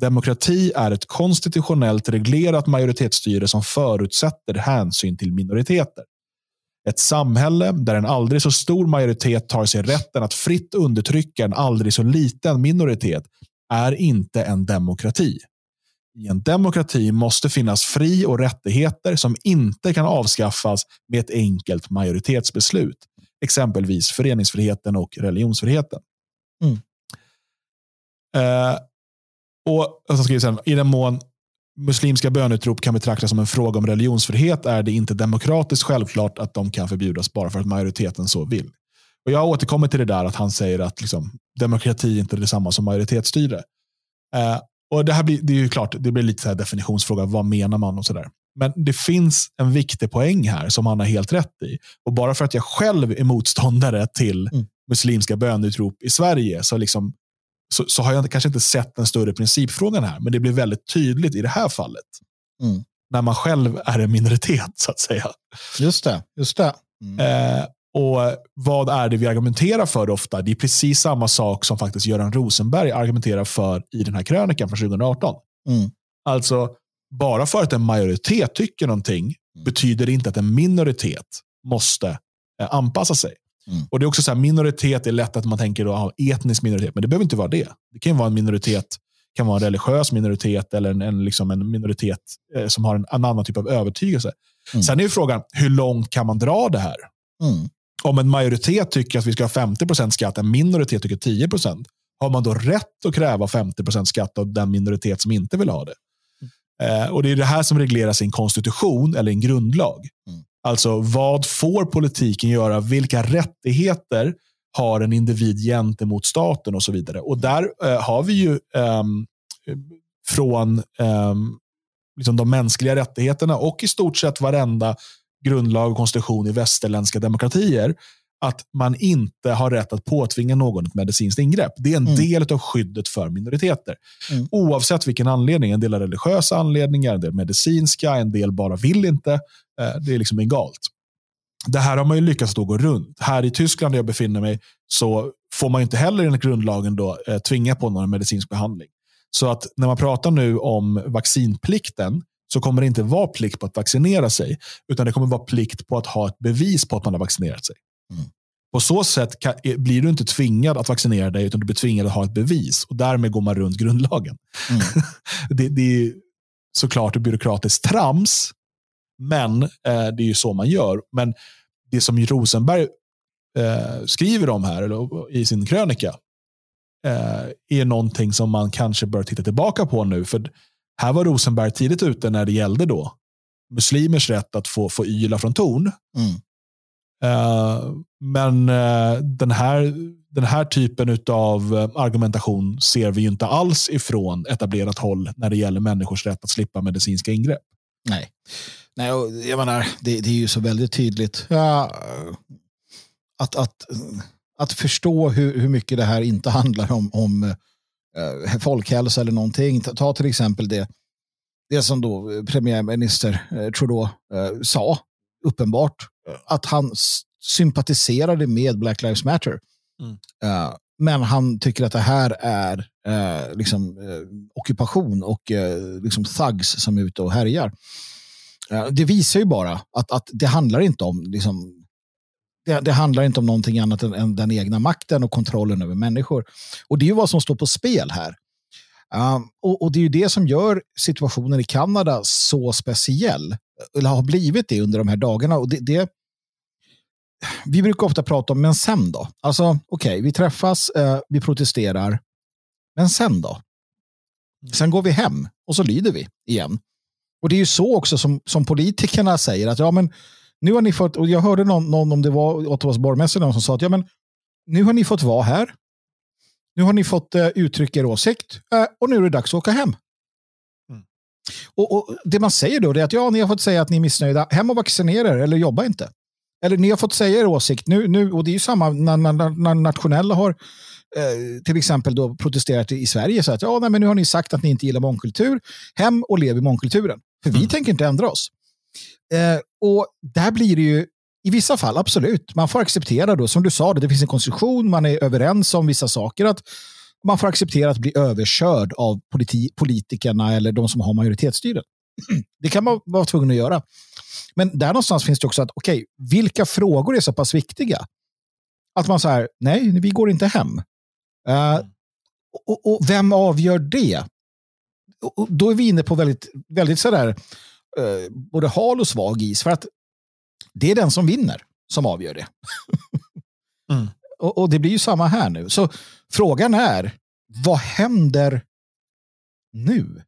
Demokrati är ett konstitutionellt reglerat majoritetsstyre som förutsätter hänsyn till minoriteter. Ett samhälle där en aldrig så stor majoritet tar sig rätten att fritt undertrycka en aldrig så liten minoritet är inte en demokrati. I en demokrati måste finnas fri och rättigheter som inte kan avskaffas med ett enkelt majoritetsbeslut. Exempelvis föreningsfriheten och religionsfriheten. Mm. Eh, och jag skriver sen, I den mån muslimska bönutrop kan betraktas som en fråga om religionsfrihet är det inte demokratiskt självklart att de kan förbjudas bara för att majoriteten så vill. Och Jag återkommer till det där att han säger att liksom, demokrati inte är detsamma som majoritetsstyre. Eh, och det här blir, det är ju klart, det blir lite så här definitionsfråga. Vad menar man och sådär. Men det finns en viktig poäng här som han har helt rätt i. Och bara för att jag själv är motståndare till mm. muslimska bönutrop i Sverige så, liksom, så, så, har jag kanske inte sett den större principfrågan här. Men det blir väldigt tydligt i det här fallet. Mm. När man själv är en minoritet så att säga. Just det. Just det. Mm. Eh, och vad är det vi argumenterar för ofta? Det är precis samma sak som faktiskt Göran Rosenberg argumenterar för i den här krönikan från 2018. Mm. Alltså, bara för att en majoritet tycker någonting mm. betyder det inte att en minoritet måste eh, anpassa sig. Mm. Och det är också så här, Minoritet är lätt att man tänker då, ah, etnisk minoritet, men det behöver inte vara det. Det kan vara en minoritet, kan vara en religiös minoritet eller en, en, liksom en minoritet eh, som har en, en, annan typ av övertygelse. Mm. Sen är frågan, hur långt kan man dra det här? Mm om en majoritet tycker att vi ska ha 50% skatt, en minoritet tycker 10% har man då rätt att kräva 50% skatt av den minoritet som inte vill ha det? Eh, och Det är det här som regleras i en konstitution eller en grundlag. Mm. Alltså vad får politiken göra? Vilka rättigheter har en individ gentemot staten och så vidare. Och där eh, har vi ju eh, från ehm, liksom de mänskliga rättigheterna och i stort sett varenda grundlag och konstitution i västerländska demokratier att man inte har rätt att påtvinga någon ett medicinskt ingrepp. Det är en mm. del av skyddet för minoriteter. Mm. Oavsett vilken anledning. En del har religiösa anledningar, en del medicinska, en del bara vill inte. Eh, det är liksom egalt. Det här har man ju lyckats då gå runt. Här i Tyskland där jag befinner mig så får man inte heller enligt grundlagen då, eh, tvinga på någon medicinsk behandling. Så att när man pratar nu om vaccinplikten så kommer det inte vara plikt på att vaccinera sig, utan det kommer vara plikt på att ha ett bevis på att man har vaccinerat sig. Mm. På så sätt kan, blir du inte tvingad att vaccinera dig, utan du blir tvingad att ha ett bevis. Och Därmed går man runt grundlagen. Mm. det, det, är såklart ett byråkratiskt trams, men eh, det är ju så man gör. Men det som Rosenberg eh, skriver om här eller, i sin krönika eh, är någonting som man kanske bör titta tillbaka på nu. För här var Rosenberg tidigt ute när det gällde då muslimers rätt att få, få yla från torn. Mm. Uh, men uh, den, här, den här typen av uh, argumentation ser vi inte alls ifrån etablerat håll när det gäller människors rätt att slippa medicinska ingrepp. Nej, Nej jag menar, det, det är ju så väldigt tydligt. Ja, att, att, att förstå hur, hur mycket det här inte handlar om, om eh, folkhälsa eller någonting. Ta, ta, till exempel det, det som då premiärminister eh, Trudeau eh, sa, uppenbart, att han sympatiserade med Black Lives Matter. Mm. Uh, men han tycker att det här är uh, liksom, uh, ockupation och liksom thugs som är ute och härjar. det visar ju bara att, att det handlar inte om liksom, det, det, handlar inte om någonting annat än, än, den egna makten och kontrollen över människor. Och det är ju vad som står på spel här. Um, och, och, det är ju det som gör situationen i Kanada så speciell. Eller har blivit det under de här dagarna. Och det, det vi brukar ofta prata om, men sen då? Alltså, okej, okay, vi träffas, eh, vi protesterar, men sen då? Sen går vi hem och så lyder vi igen. Och det är ju så också som, som politikerna säger att ja, men nu har ni fått, och jag hörde någon, någon om det var Ottawas borgmästare som sa att ja, men nu har ni fått vara här. Nu har ni fått uh, uttrycka er åsikt uh, och nu är det dags att åka hem. Mm. Och, och, Det man säger då är att ja, ni har fått säga att ni är missnöjda. Hem och vaccinera er eller jobba inte. Eller ni har fått säga er åsikt nu, nu och det är ju samma när, när, när nationella har eh, till exempel då protesterat i Sverige. Så att ja, nej, men nu har ni sagt att ni inte gillar mångkultur. Hem och lev i mångkulturen. För vi mm. tänker inte ändra oss. Eh, och där blir det ju i vissa fall, absolut. Man får acceptera då, som du sa, det, det finns en konstruktion, man är överens om vissa saker. att Man får acceptera att bli överkörd av politi politikerna eller de som har majoritetsstyret. Det kan man vara tvungen att göra. Men där någonstans finns det också att, okej, okay, vilka frågor är så pass viktiga? Att man säger, nej, vi går inte hem. Uh, och, och, vem avgör det? Och, då är vi inne på väldigt, väldigt sådär, uh, eh, både hal och svag is. För att det är den som vinner som avgör det. mm. och, och, det blir ju samma här nu. Så frågan är, vad händer nu?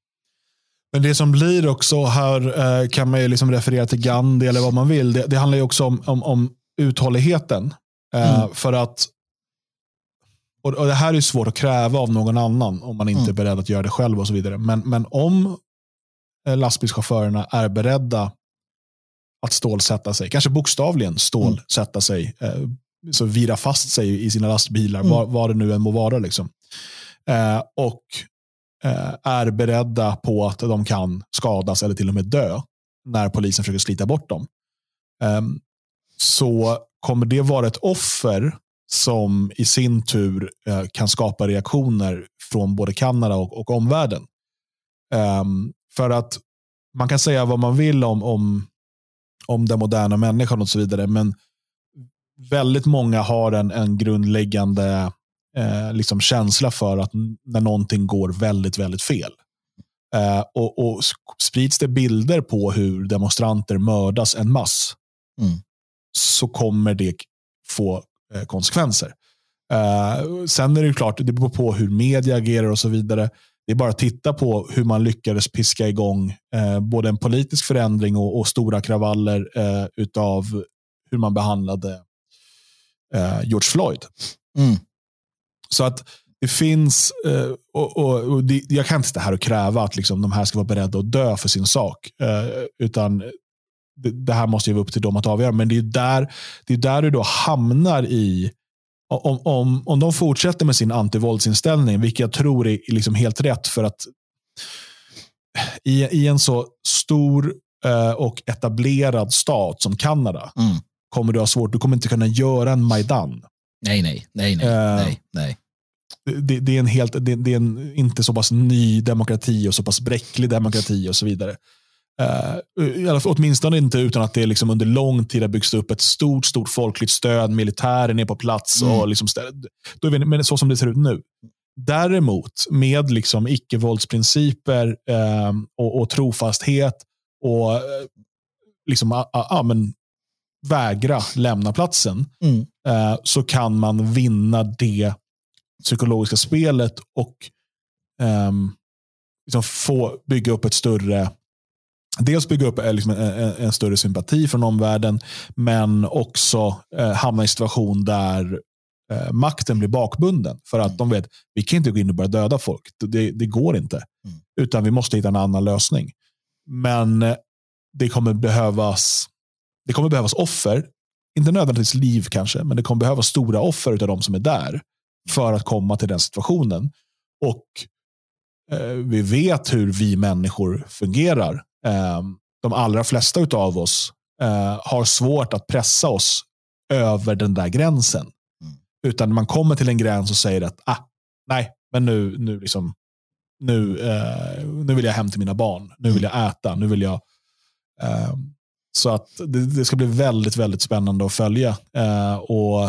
Men det som blir också, här eh, kan man ju liksom referera till Gandhi eller vad man vill. Det, det handlar ju också om, om, om uthålligheten. Eh, mm. För att, och, det här är svårt att kräva av någon annan om man inte mm. är beredd att göra det själv och så vidare. Men, men om eh, lastbilschaufförerna är beredda att stålsätta sig, kanske bokstavligen stålsätta mm. sig, eh, så vira fast sig i sina lastbilar, mm. vad, vad det nu än må vara. Liksom. Eh, och eh, är beredda på att de kan skadas eller till och med dö när polisen försöker slita bort dem. Ehm, så kommer det vara ett offer som i sin tur eh, kan skapa reaktioner från både Kanada och, och omvärlden. Um, för att man kan säga vad man vill om, om om den moderna människan och så vidare. Men väldigt många har en, en grundläggande eh, liksom känsla för att när någonting går väldigt, väldigt fel. Eh, och, och Sprids det bilder på hur demonstranter mördas en mass mm. så kommer det få eh, konsekvenser. Eh, sen är det klart, det beror på hur media agerar och så vidare. Det är bara att titta på hur man lyckades piska igång eh, både en politisk förändring och, och stora kravaller eh, utav hur man behandlade eh, George Floyd. Mm. Så att det finns, eh, och, och, och det, jag kan inte sitta här och kräva att liksom, de här ska vara beredda att dö för sin sak. Eh, utan det, det, här måste ju vara upp till dem att avgöra. Men det är där, det är där du då hamnar i om, om, om de fortsätter med sin antivåldsinställning, vilket jag tror är liksom helt rätt för att i, i en så stor eh, och etablerad stat som Kanada mm. kommer du ha svårt. Du kommer inte kunna göra en Majdan. Nej, nej, nej, nej, eh, nej, nej. Det, det, är en helt, det, det, är en inte så pass ny demokrati och så pass bräcklig demokrati och så vidare. Uh, åtminstone inte utan att det liksom under lång tid har byggts upp ett stort, stort folkligt stöd. Militären är på plats. Mm. och liksom, då är vi, Men så som det ser ut nu. Däremot med liksom icke-våldsprinciper eh, och, och, trofasthet och eh, liksom, ah, ah, men, vägra lämna platsen mm. eh, så kan man vinna det psykologiska spelet och ehm, liksom få bygga upp ett större dels bygga upp eh, liksom en, en, en, större sympati från omvärlden, men också eh, hamna i en situation där eh, makten blir bakbunden. För att mm. de vet, vi kan inte gå in och börja döda folk. Det, det går inte. Mm. Utan vi måste hitta en annan lösning. Men eh, det kommer behövas det kommer behövas offer. Inte nödvändigtvis liv kanske, men det kommer behövas stora offer av de som är där för att komma till den situationen. Och eh, vi vet hur vi människor fungerar. Ehm, de allra flesta av oss eh, har svårt att pressa oss över den där gränsen. Mm. Utan man kommer till en gräns och säger att ah, nej, men nu, nu, liksom, nu, eh, nu vill jag hem till mina barn. Nu vill jag äta. Nu vill jag... Eh, så att det, det, ska bli väldigt, väldigt spännande att följa. Eh, och,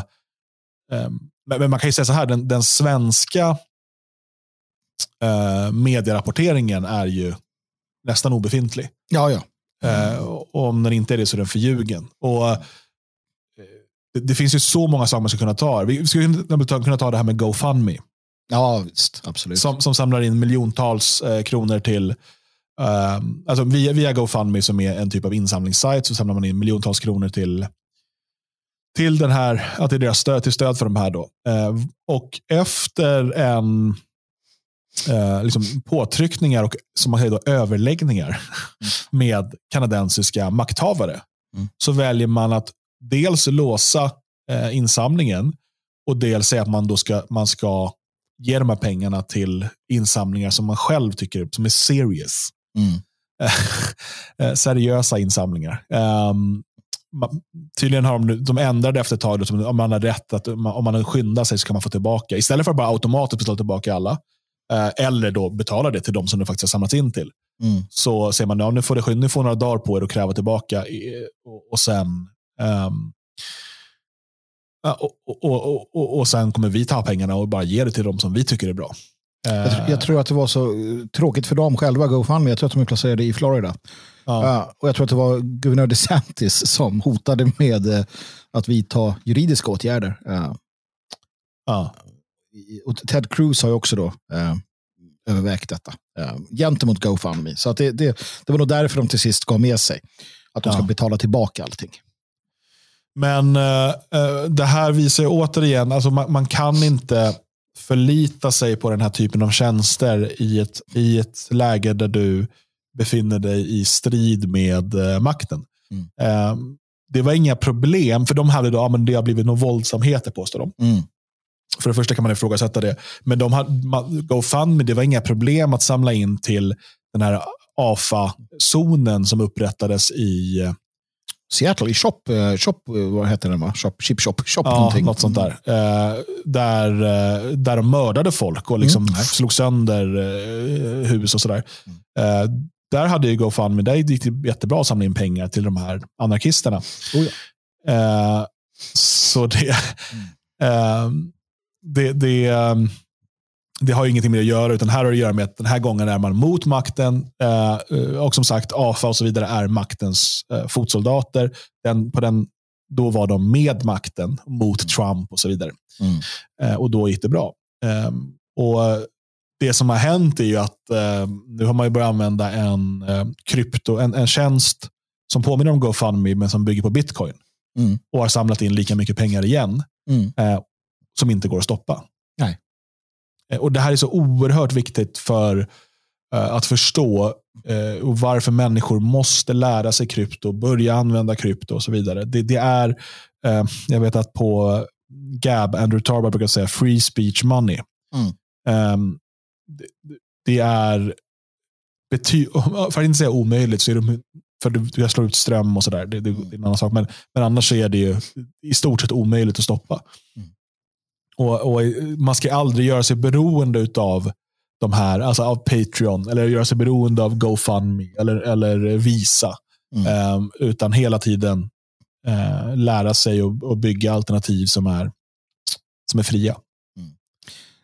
ehm, men man kan ju säga så här, den, den svenska eh, medierapporteringen är ju nästan obefintlig. Ja, ja. Mm. Och om den inte är det så är den förljugen. Och, eh, det, det, finns ju så många saker man skulle kunna ta. Vi skulle kunna ta det här med GoFundMe. Ja, visst, absolut. Som, som samlar in miljontals eh, kronor till Um, alltså via, via GoFundMe som är en typ av insamlingssajt så samlar man in miljontals kronor till, till den här, att det är deras stöd, till stöd för de här. Då. Uh, och efter en uh, liksom påtryckningar och som man säger då, överläggningar mm. med kanadensiska makthavare mm. så väljer man att dels låsa uh, insamlingen och dels säga att man, då ska, man ska ge de här pengarna till insamlingar som man själv tycker som är serious. Mm. Eh, seriösa insamlingar. Um, tydligen har de, de ändrade efter ett tag, om man har rätt att om man skyndar sig så kan man få tillbaka. Istället för att bara automatiskt betala tillbaka alla. Uh, eller då betala det till de som det faktiskt har samlats in till. Mm. Så säger man, ja, nu får ni får några dagar på er att kräva tillbaka. Och, och sen um, och, och, och, och, sen kommer vi ta pengarna och bara ge det till de som vi tycker är bra. Jag, jag, tror att det var så eh, tråkigt för dem själva, GoFundMe. Jag tror att de är placerade i Florida. Ja. Uh, och Jag tror att det var guvernör DeSantis som hotade med uh, att vidta juridiska åtgärder. Uh, ja. Och Ted Cruz har ju också då, övervägt detta gentemot GoFundMe. Så att det, det, det var nog därför de till sist gav med sig. Att de ja. ska betala tillbaka allting. Men det här visar ju återigen, alltså man, man kan inte förlita sig på den här typen av tjänster i ett, i ett läge där du befinner dig i strid med eh, makten. Mm. Eh, det var inga problem, för de hade då, ja, men det har blivit några våldsamheter påstår de. Mm. För det första kan man ifrågasätta det. Men de hade, GoFundMe, det var inga problem att samla in till den här AFA-zonen som upprättades i eh, Seattle, i Shop, uh, shop uh, vad heter den? Va? Shop, chip Shop, shop ja, någonting. något sånt där. Uh, där, där de mördade folk och liksom mm. slog sönder hus och sådär. Mm. där hade ju GoFundMe, där gick det jättebra att samla in pengar till de här anarkisterna. Oh ja. så det, mm. Det, det det har ingenting med det att göra, utan här har det att göra med att den här gången är man mot makten. Eh, och som sagt, AFA och så vidare är maktens eh, fotsoldater. Den, på den, då var de med makten mot mm. Trump och så vidare. Mm. Eh, och då gick det bra. Ehm, och Det som har hänt är ju att nu har man ju börjat använda en krypto, en, en tjänst som påminner om GoFundMe, men som bygger på bitcoin. Mm. Och har samlat in lika mycket pengar igen, mm. Som inte går att stoppa. Nej. Eh, och Det här är så oerhört viktigt för uh, att förstå och varför människor måste lära sig krypto, börja använda krypto och så vidare. Det, det är, jag vet att på Gab, Andrew Tarbar brukar säga free speech money. Mm. Um, det, är, för att inte säga omöjligt, så är det för du, du slår ut ström och sådär. Det, det, det, är en annan sak. Men, men annars är det ju i stort sett omöjligt att stoppa. Mm. Och, och, Man ska aldrig göra sig beroende av de här, alltså av Patreon, eller göra sig beroende av GoFundMe eller, eller Visa. Mm. Um, utan hela tiden uh, lära sig och, och, bygga alternativ som är, som är fria. Mm.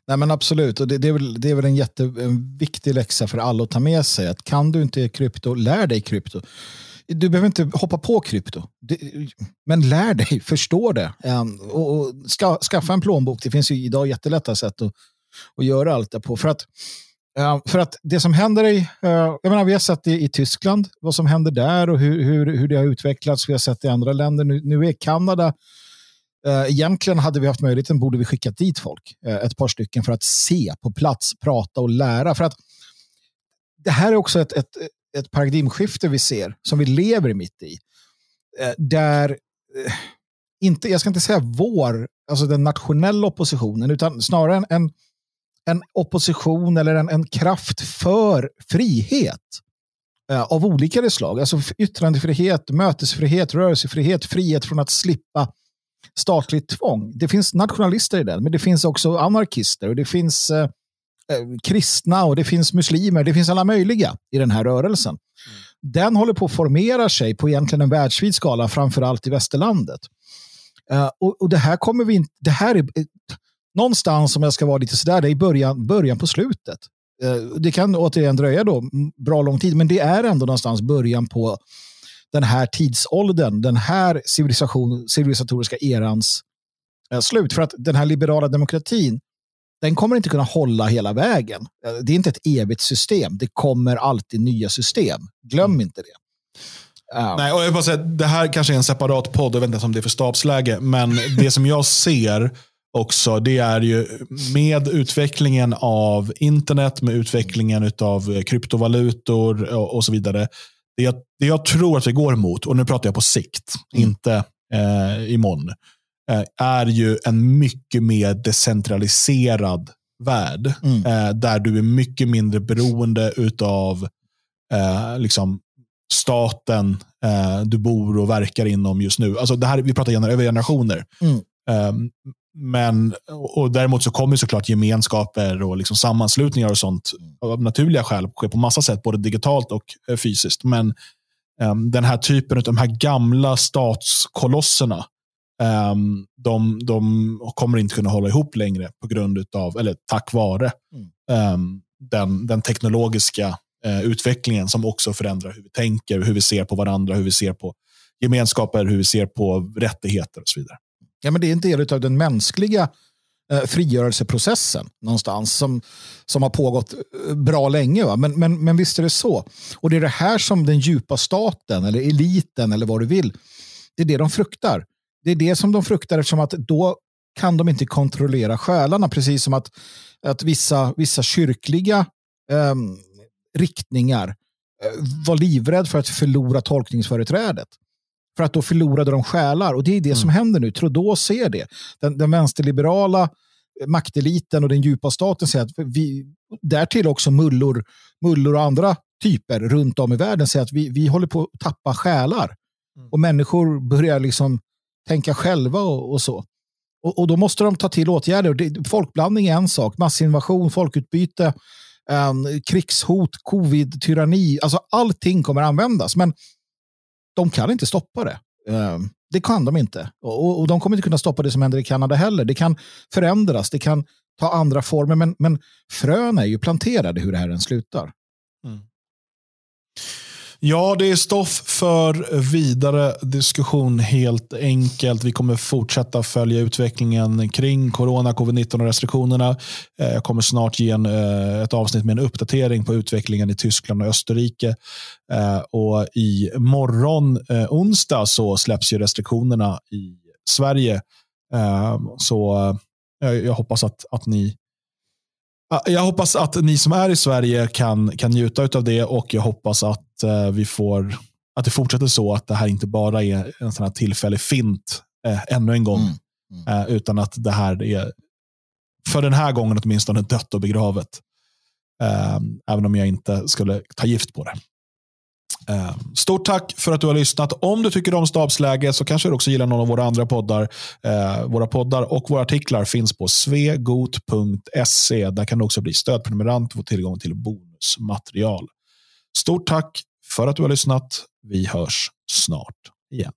Nej men Absolut, och det, det, är väl, det är väl en jätteviktig läxa för alla att ta med sig. Att kan du inte krypto, lär dig krypto du behöver inte hoppa på krypto. Men lär dig, förstå det. Ehm, och, ska, skaffa en plånbok. Det finns ju idag jättelätta sätt att, att göra allt det på. För att, ehm, för att det som händer i, eh, jag menar, vi har sett det i Tyskland, vad som händer där och hur, hur, hur det har utvecklats. Vi har sett det i andra länder. Nu, nu är Kanada Uh, egentligen hade vi haft möjligheten, borde vi skickat dit folk, eh, ett par stycken, för att se på plats, prata och lära. För att det här är också ett, ett, ett paradigmskifte vi ser, som vi lever mitt i. Eh, där, eh, inte, jag ska inte säga vår, alltså den nationella oppositionen, utan snarare en, en, opposition eller en, en kraft för frihet eh, av olika slag. Alltså yttrandefrihet, mötesfrihet, rörelsefrihet, frihet från att slippa statligt tvång. Det finns nationalister i den, men det finns också anarkister och det finns Eh, kristna och det finns muslimer, det finns alla möjliga i den här rörelsen. Mm. Den håller på att formera sig på egentligen en världsvid skala, framförallt i västerlandet. Uh, och, och, det här kommer vi inte, det här är uh, någonstans om jag ska vara lite sådär, det är början, början på slutet. Uh, det kan återigen dröja då bra lång tid, men det är ändå någonstans början på den här tidsåldern, den här civilisation, civilisatoriska erans eh, slut. För att den här liberala demokratin, den kommer inte kunna hålla hela vägen. Eh, det är inte ett evigt system. Det kommer alltid nya system. Glöm mm. inte det. Uh. Nej, och jag bara säga, det här kanske är en separat podd, jag vet inte om det är för stabsläge, men det som jag ser också, det är ju med utvecklingen av internet, med utvecklingen av kryptovalutor och, och så vidare. Det jag, det jag, tror att vi går mot, och nu pratar jag på sikt, mm. inte eh, imorgon, eh, är ju en mycket mer decentraliserad värld. Mm. Eh, där du är mycket mindre beroende av eh, liksom staten eh, du bor och verkar inom just nu. Alltså det här, vi pratar över generationer. Mm. Um, men, och däremot så kommer såklart gemenskaper och liksom sammanslutningar och sånt av naturliga skäl ske på massa sätt, både digitalt och eh, fysiskt. Men um, den här typen av de här gamla statskolosserna, um, de, de, kommer inte kunna hålla ihop längre på grund av, eller tack vare mm. um, den, den teknologiska uh, utvecklingen som också förändrar hur vi tänker, hur vi ser på varandra, hur vi ser på gemenskaper, hur vi ser på rättigheter och så vidare. Ja, men det är en del av den mänskliga eh, frigörelseprocessen någonstans som, som har pågått eh, bra länge. Va? Men, men, men visst är det så. Och det är det här som den djupa staten eller eliten eller vad du vill, det är det de fruktar. Det är det som de fruktar eftersom att då kan de inte kontrollera själarna. Precis som att, att vissa, vissa kyrkliga eh, riktningar eh, var livrädd för att förlora tolkningsföreträdet. För att då förlorade de själar. Och det är det mm. som händer nu. Trudeau ser det. Den, den vänsterliberala makteliten och den djupa staten säger att vi, därtill också mullor, mullor och andra typer runt om i världen säger att vi, vi håller på att tappa själar. Mm. Och människor börjar liksom tänka själva och, och så. Och, och, då måste de ta till åtgärder. Det, folkblandning är en sak, massinvasion, folkutbyte, um, krigshot, covid, tyranni. Alltså allting kommer användas. Men de kan inte stoppa det. Ehm, det kan de inte. Och, de kommer inte kunna stoppa det som händer i Kanada heller. Det kan förändras, det kan ta andra former, men, men frön är ju planterade hur det här än slutar. Mm. Ja, det är stoff för vidare diskussion helt enkelt. Vi kommer fortsätta följa utvecklingen kring corona, covid-19 och restriktionerna. Eh, jag kommer snart ge en, eh, ett avsnitt med en uppdatering på utvecklingen i Tyskland och Österrike. Eh, och i morgon, onsdag, så släpps ju restriktionerna i Sverige. Så jag hoppas att, att ni jag hoppas att ni som är i Sverige kan, kan njuta av det och jag hoppas att eh, vi får att det fortsätter så att det här inte bara är en sån här tillfällig fint eh, ännu en gång. Mm. Mm. Eh, utan att det här är för den här gången åtminstone dött och begravet. Eh, även om jag inte skulle ta gift på det. Eh, stort tack för att du har lyssnat. Om du tycker om stabsläge så kanske du också gillar någon av våra andra poddar. Eh, våra poddar och våra artiklar finns på svegot.se. Där kan du också bli stödprenumerant och få tillgång till bonusmaterial. Stort tack för att du har lyssnat. Vi hörs snart igen.